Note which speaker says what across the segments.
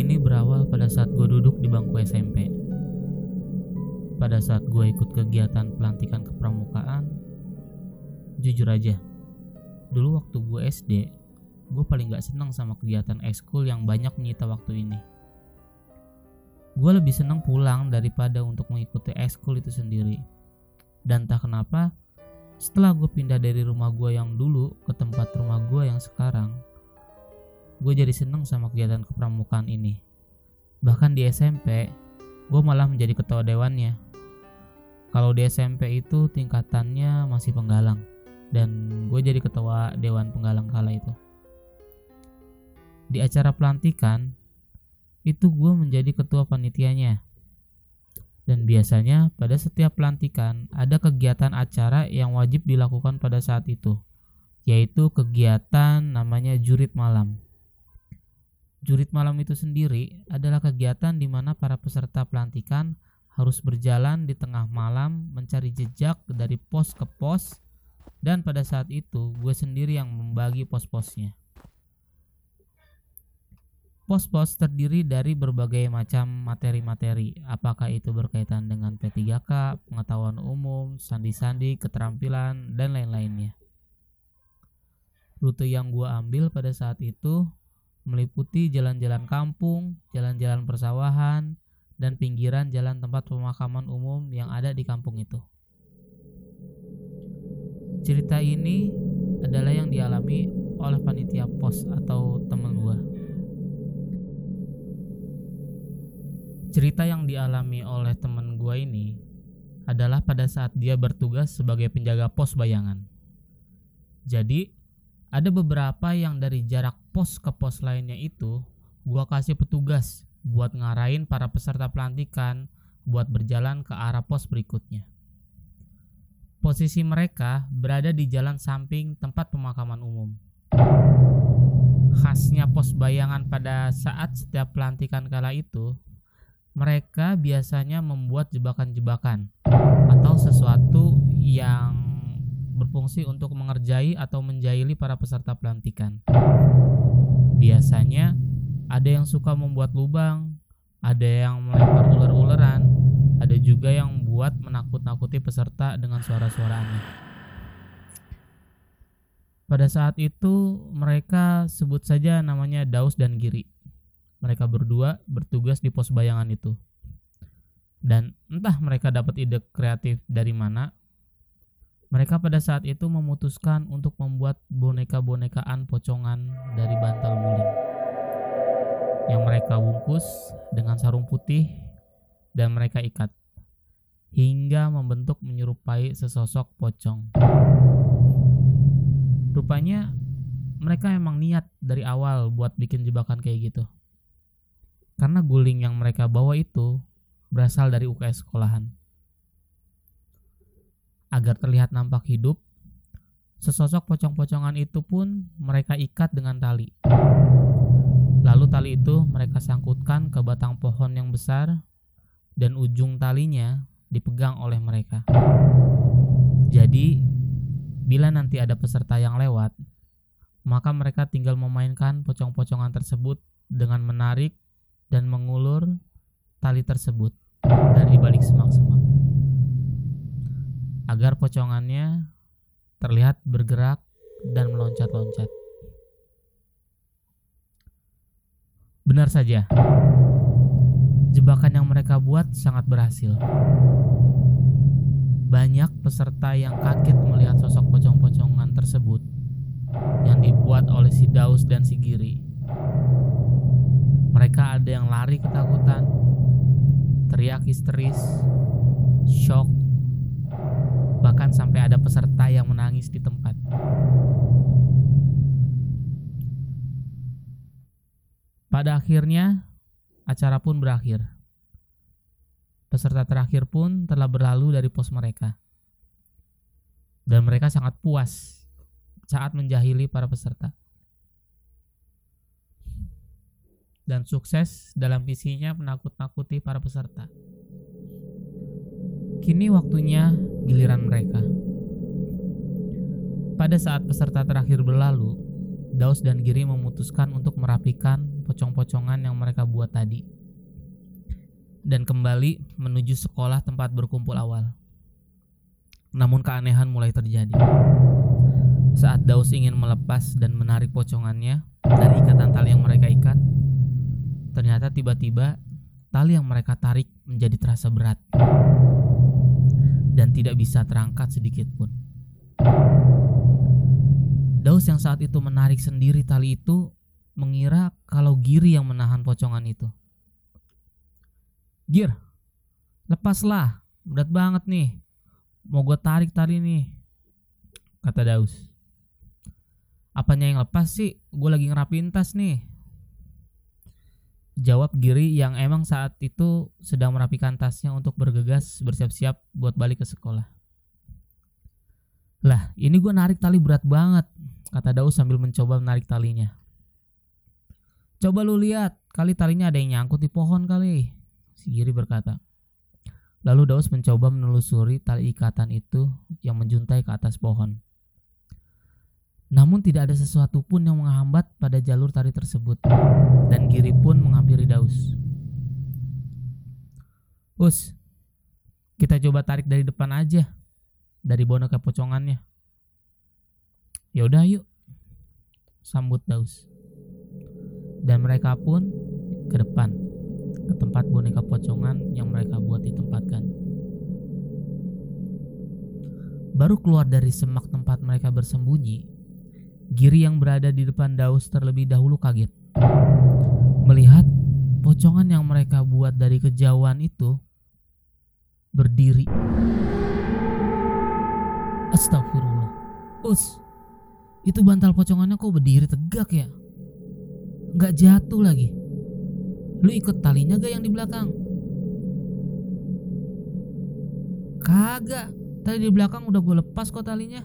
Speaker 1: ini berawal pada saat gue duduk di bangku SMP. Pada saat gue ikut kegiatan pelantikan kepramukaan, jujur aja, dulu waktu gue SD, gue paling gak seneng sama kegiatan ekskul yang banyak menyita waktu ini. Gue lebih seneng pulang daripada untuk mengikuti ekskul itu sendiri. Dan tak kenapa, setelah gue pindah dari rumah gue yang dulu ke tempat rumah gue yang sekarang, gue jadi seneng sama kegiatan kepramukaan ini. Bahkan di SMP, gue malah menjadi ketua dewannya. Kalau di SMP itu tingkatannya masih penggalang, dan gue jadi ketua dewan penggalang kala itu. Di acara pelantikan, itu gue menjadi ketua panitianya. Dan biasanya pada setiap pelantikan ada kegiatan acara yang wajib dilakukan pada saat itu, yaitu kegiatan namanya jurit malam. Jurit malam itu sendiri adalah kegiatan di mana para peserta pelantikan harus berjalan di tengah malam mencari jejak dari pos ke pos dan pada saat itu gue sendiri yang membagi pos-posnya. Pos-pos terdiri dari berbagai macam materi-materi, apakah itu berkaitan dengan P3K, pengetahuan umum, sandi-sandi, keterampilan, dan lain-lainnya. Rute yang gue ambil pada saat itu meliputi jalan-jalan kampung, jalan-jalan persawahan, dan pinggiran jalan tempat pemakaman umum yang ada di kampung itu. Cerita ini adalah yang dialami oleh panitia pos atau teman gua. Cerita yang dialami oleh teman gua ini adalah pada saat dia bertugas sebagai penjaga pos bayangan. Jadi, ada beberapa yang dari jarak pos ke pos lainnya itu gua kasih petugas buat ngarahin para peserta pelantikan buat berjalan ke arah pos berikutnya. Posisi mereka berada di jalan samping tempat pemakaman umum. Khasnya pos bayangan pada saat setiap pelantikan kala itu, mereka biasanya membuat jebakan-jebakan atau sesuatu yang berfungsi untuk mengerjai atau menjahili para peserta pelantikan. Biasanya ada yang suka membuat lubang, ada yang melempar ular-ularan, ada juga yang buat menakut-nakuti peserta dengan suara-suara aneh. Pada saat itu mereka sebut saja namanya Daus dan Giri. Mereka berdua bertugas di pos bayangan itu. Dan entah mereka dapat ide kreatif dari mana, mereka pada saat itu memutuskan untuk membuat boneka-bonekaan pocongan dari bantal guling. Yang mereka bungkus dengan sarung putih dan mereka ikat hingga membentuk menyerupai sesosok pocong. Rupanya mereka emang niat dari awal buat bikin jebakan kayak gitu. Karena guling yang mereka bawa itu berasal dari UKS sekolahan agar terlihat nampak hidup, sesosok pocong-pocongan itu pun mereka ikat dengan tali. Lalu tali itu mereka sangkutkan ke batang pohon yang besar dan ujung talinya dipegang oleh mereka. Jadi, bila nanti ada peserta yang lewat, maka mereka tinggal memainkan pocong-pocongan tersebut dengan menarik dan mengulur tali tersebut dari balik semak-semak agar pocongannya terlihat bergerak dan meloncat-loncat. Benar saja, jebakan yang mereka buat sangat berhasil. Banyak peserta yang kaget melihat sosok pocong-pocongan tersebut yang dibuat oleh si Daus dan si Giri. Mereka ada yang lari ketakutan, teriak histeris, shock, bahkan sampai ada peserta yang menangis di tempat. Pada akhirnya, acara pun berakhir. Peserta terakhir pun telah berlalu dari pos mereka. Dan mereka sangat puas saat menjahili para peserta. Dan sukses dalam visinya menakut-nakuti para peserta. Kini waktunya giliran mereka. Pada saat peserta terakhir berlalu, Daus dan Giri memutuskan untuk merapikan pocong-pocongan yang mereka buat tadi dan kembali menuju sekolah tempat berkumpul awal. Namun keanehan mulai terjadi. Saat Daus ingin melepas dan menarik pocongannya dari ikatan tali yang mereka ikat, ternyata tiba-tiba tali yang mereka tarik menjadi terasa berat dan tidak bisa terangkat sedikit pun. Daus yang saat itu menarik sendiri tali itu mengira kalau Giri yang menahan pocongan itu. Gir, lepaslah, berat banget nih. Mau gue tarik tali nih, kata Daus. Apanya yang lepas sih? Gue lagi ngerapin tas nih. Jawab Giri yang emang saat itu sedang merapikan tasnya untuk bergegas bersiap-siap buat balik ke sekolah. Lah, ini gue narik tali berat banget, kata Daus sambil mencoba menarik talinya. Coba lu lihat, kali talinya ada yang nyangkut di pohon kali, si Giri berkata. Lalu Daus mencoba menelusuri tali ikatan itu yang menjuntai ke atas pohon. Namun tidak ada sesuatu pun yang menghambat pada jalur tari tersebut dan Giri pun menghampiri Daus. Us, kita coba tarik dari depan aja, dari boneka pocongannya. Ya udah yuk, sambut Daus. Dan mereka pun ke depan, ke tempat boneka pocongan yang mereka buat ditempatkan. Baru keluar dari semak tempat mereka bersembunyi, Giri yang berada di depan Daus terlebih dahulu kaget. Melihat pocongan yang mereka buat dari kejauhan itu berdiri. Astagfirullah. Us, itu bantal pocongannya kok berdiri tegak ya? Gak jatuh lagi. Lu ikut talinya gak yang di belakang? Kagak. Tadi di belakang udah gue lepas kok talinya.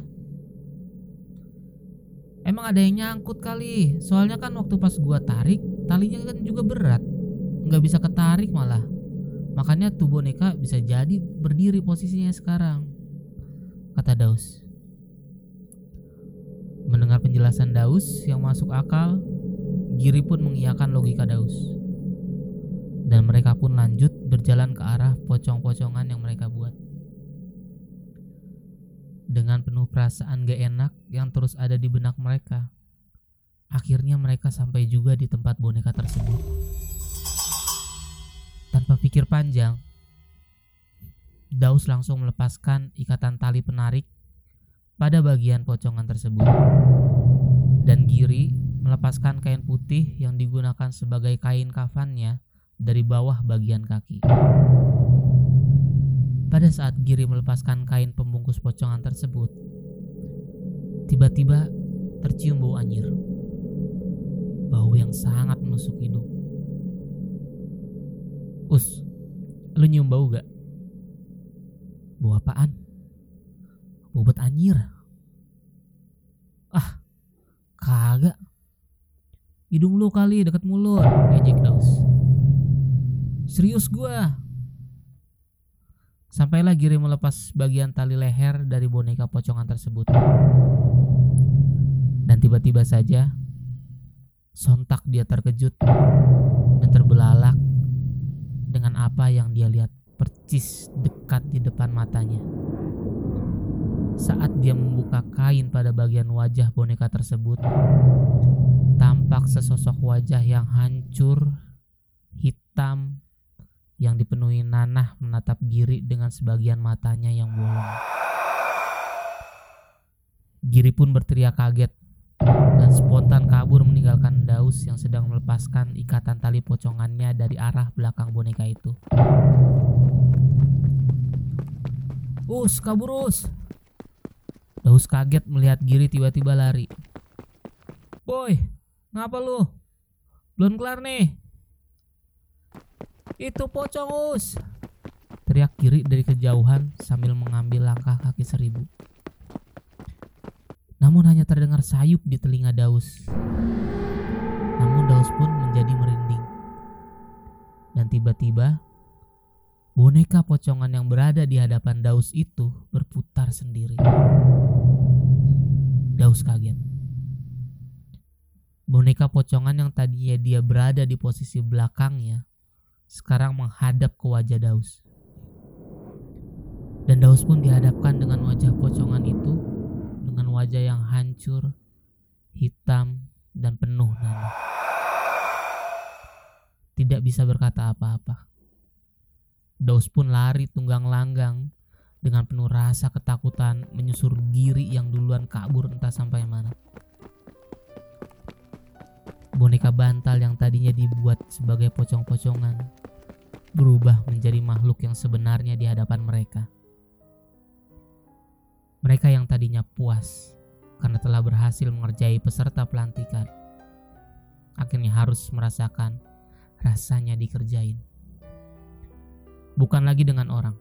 Speaker 1: Emang ada yang nyangkut kali. Soalnya kan waktu pas gua tarik, talinya kan juga berat. Nggak bisa ketarik malah. Makanya tuh boneka bisa jadi berdiri posisinya sekarang. Kata Daus. Mendengar penjelasan Daus yang masuk akal, Giri pun mengiyakan logika Daus. Dan mereka pun lanjut berjalan ke arah pocong-pocongan yang mereka buat dengan penuh perasaan gak enak yang terus ada di benak mereka. Akhirnya mereka sampai juga di tempat boneka tersebut. Tanpa pikir panjang, Daus langsung melepaskan ikatan tali penarik pada bagian pocongan tersebut. Dan Giri melepaskan kain putih yang digunakan sebagai kain kafannya dari bawah bagian kaki. Pada saat Giri melepaskan kain pembungkus pocongan tersebut, tiba-tiba tercium bau anjir. Bau yang sangat menusuk hidung. Us, lu nyium bau gak? Bau apaan? Bau bet anjir. Ah, kagak. Hidung lu kali deket mulut, ejek Daus. Serius gua, Sampailah Giri melepas bagian tali leher dari boneka pocongan tersebut. Dan tiba-tiba saja, sontak dia terkejut dan terbelalak apa yang dia lihat percis dekat di depan matanya. Saat dia membuka kain pada bagian wajah boneka tersebut, tampak sesosok wajah yang hancur, hitam, yang dipenuhi nanah menatap Giri dengan sebagian matanya yang bolong. Giri pun berteriak kaget dan spontan kabur meninggalkan Daus yang sedang melepaskan ikatan tali pocongannya dari arah belakang boneka itu. Us, kabur us. Daus kaget melihat Giri tiba-tiba lari. Boy, ngapa lu? Belum kelar nih. Itu pocong us. Teriak kiri dari kejauhan sambil mengambil langkah kaki seribu. Namun hanya terdengar sayup di telinga Daus. Namun Daus pun menjadi merinding. Dan tiba-tiba boneka pocongan yang berada di hadapan Daus itu berputar sendiri. Daus kaget. Boneka pocongan yang tadinya dia berada di posisi belakangnya, sekarang menghadap ke wajah Daus. Dan Daus pun dihadapkan dengan wajah pocongan itu, dengan wajah yang hancur, hitam, dan penuh nanah. Tidak bisa berkata apa-apa. Daus pun lari tunggang langgang dengan penuh rasa ketakutan menyusur Giri yang duluan kabur entah sampai mana. Boneka bantal yang tadinya dibuat sebagai pocong-pocongan berubah menjadi makhluk yang sebenarnya di hadapan mereka. Mereka yang tadinya puas karena telah berhasil mengerjai peserta pelantikan, akhirnya harus merasakan rasanya dikerjain. Bukan lagi dengan orang,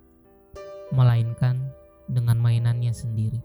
Speaker 1: melainkan dengan mainannya sendiri.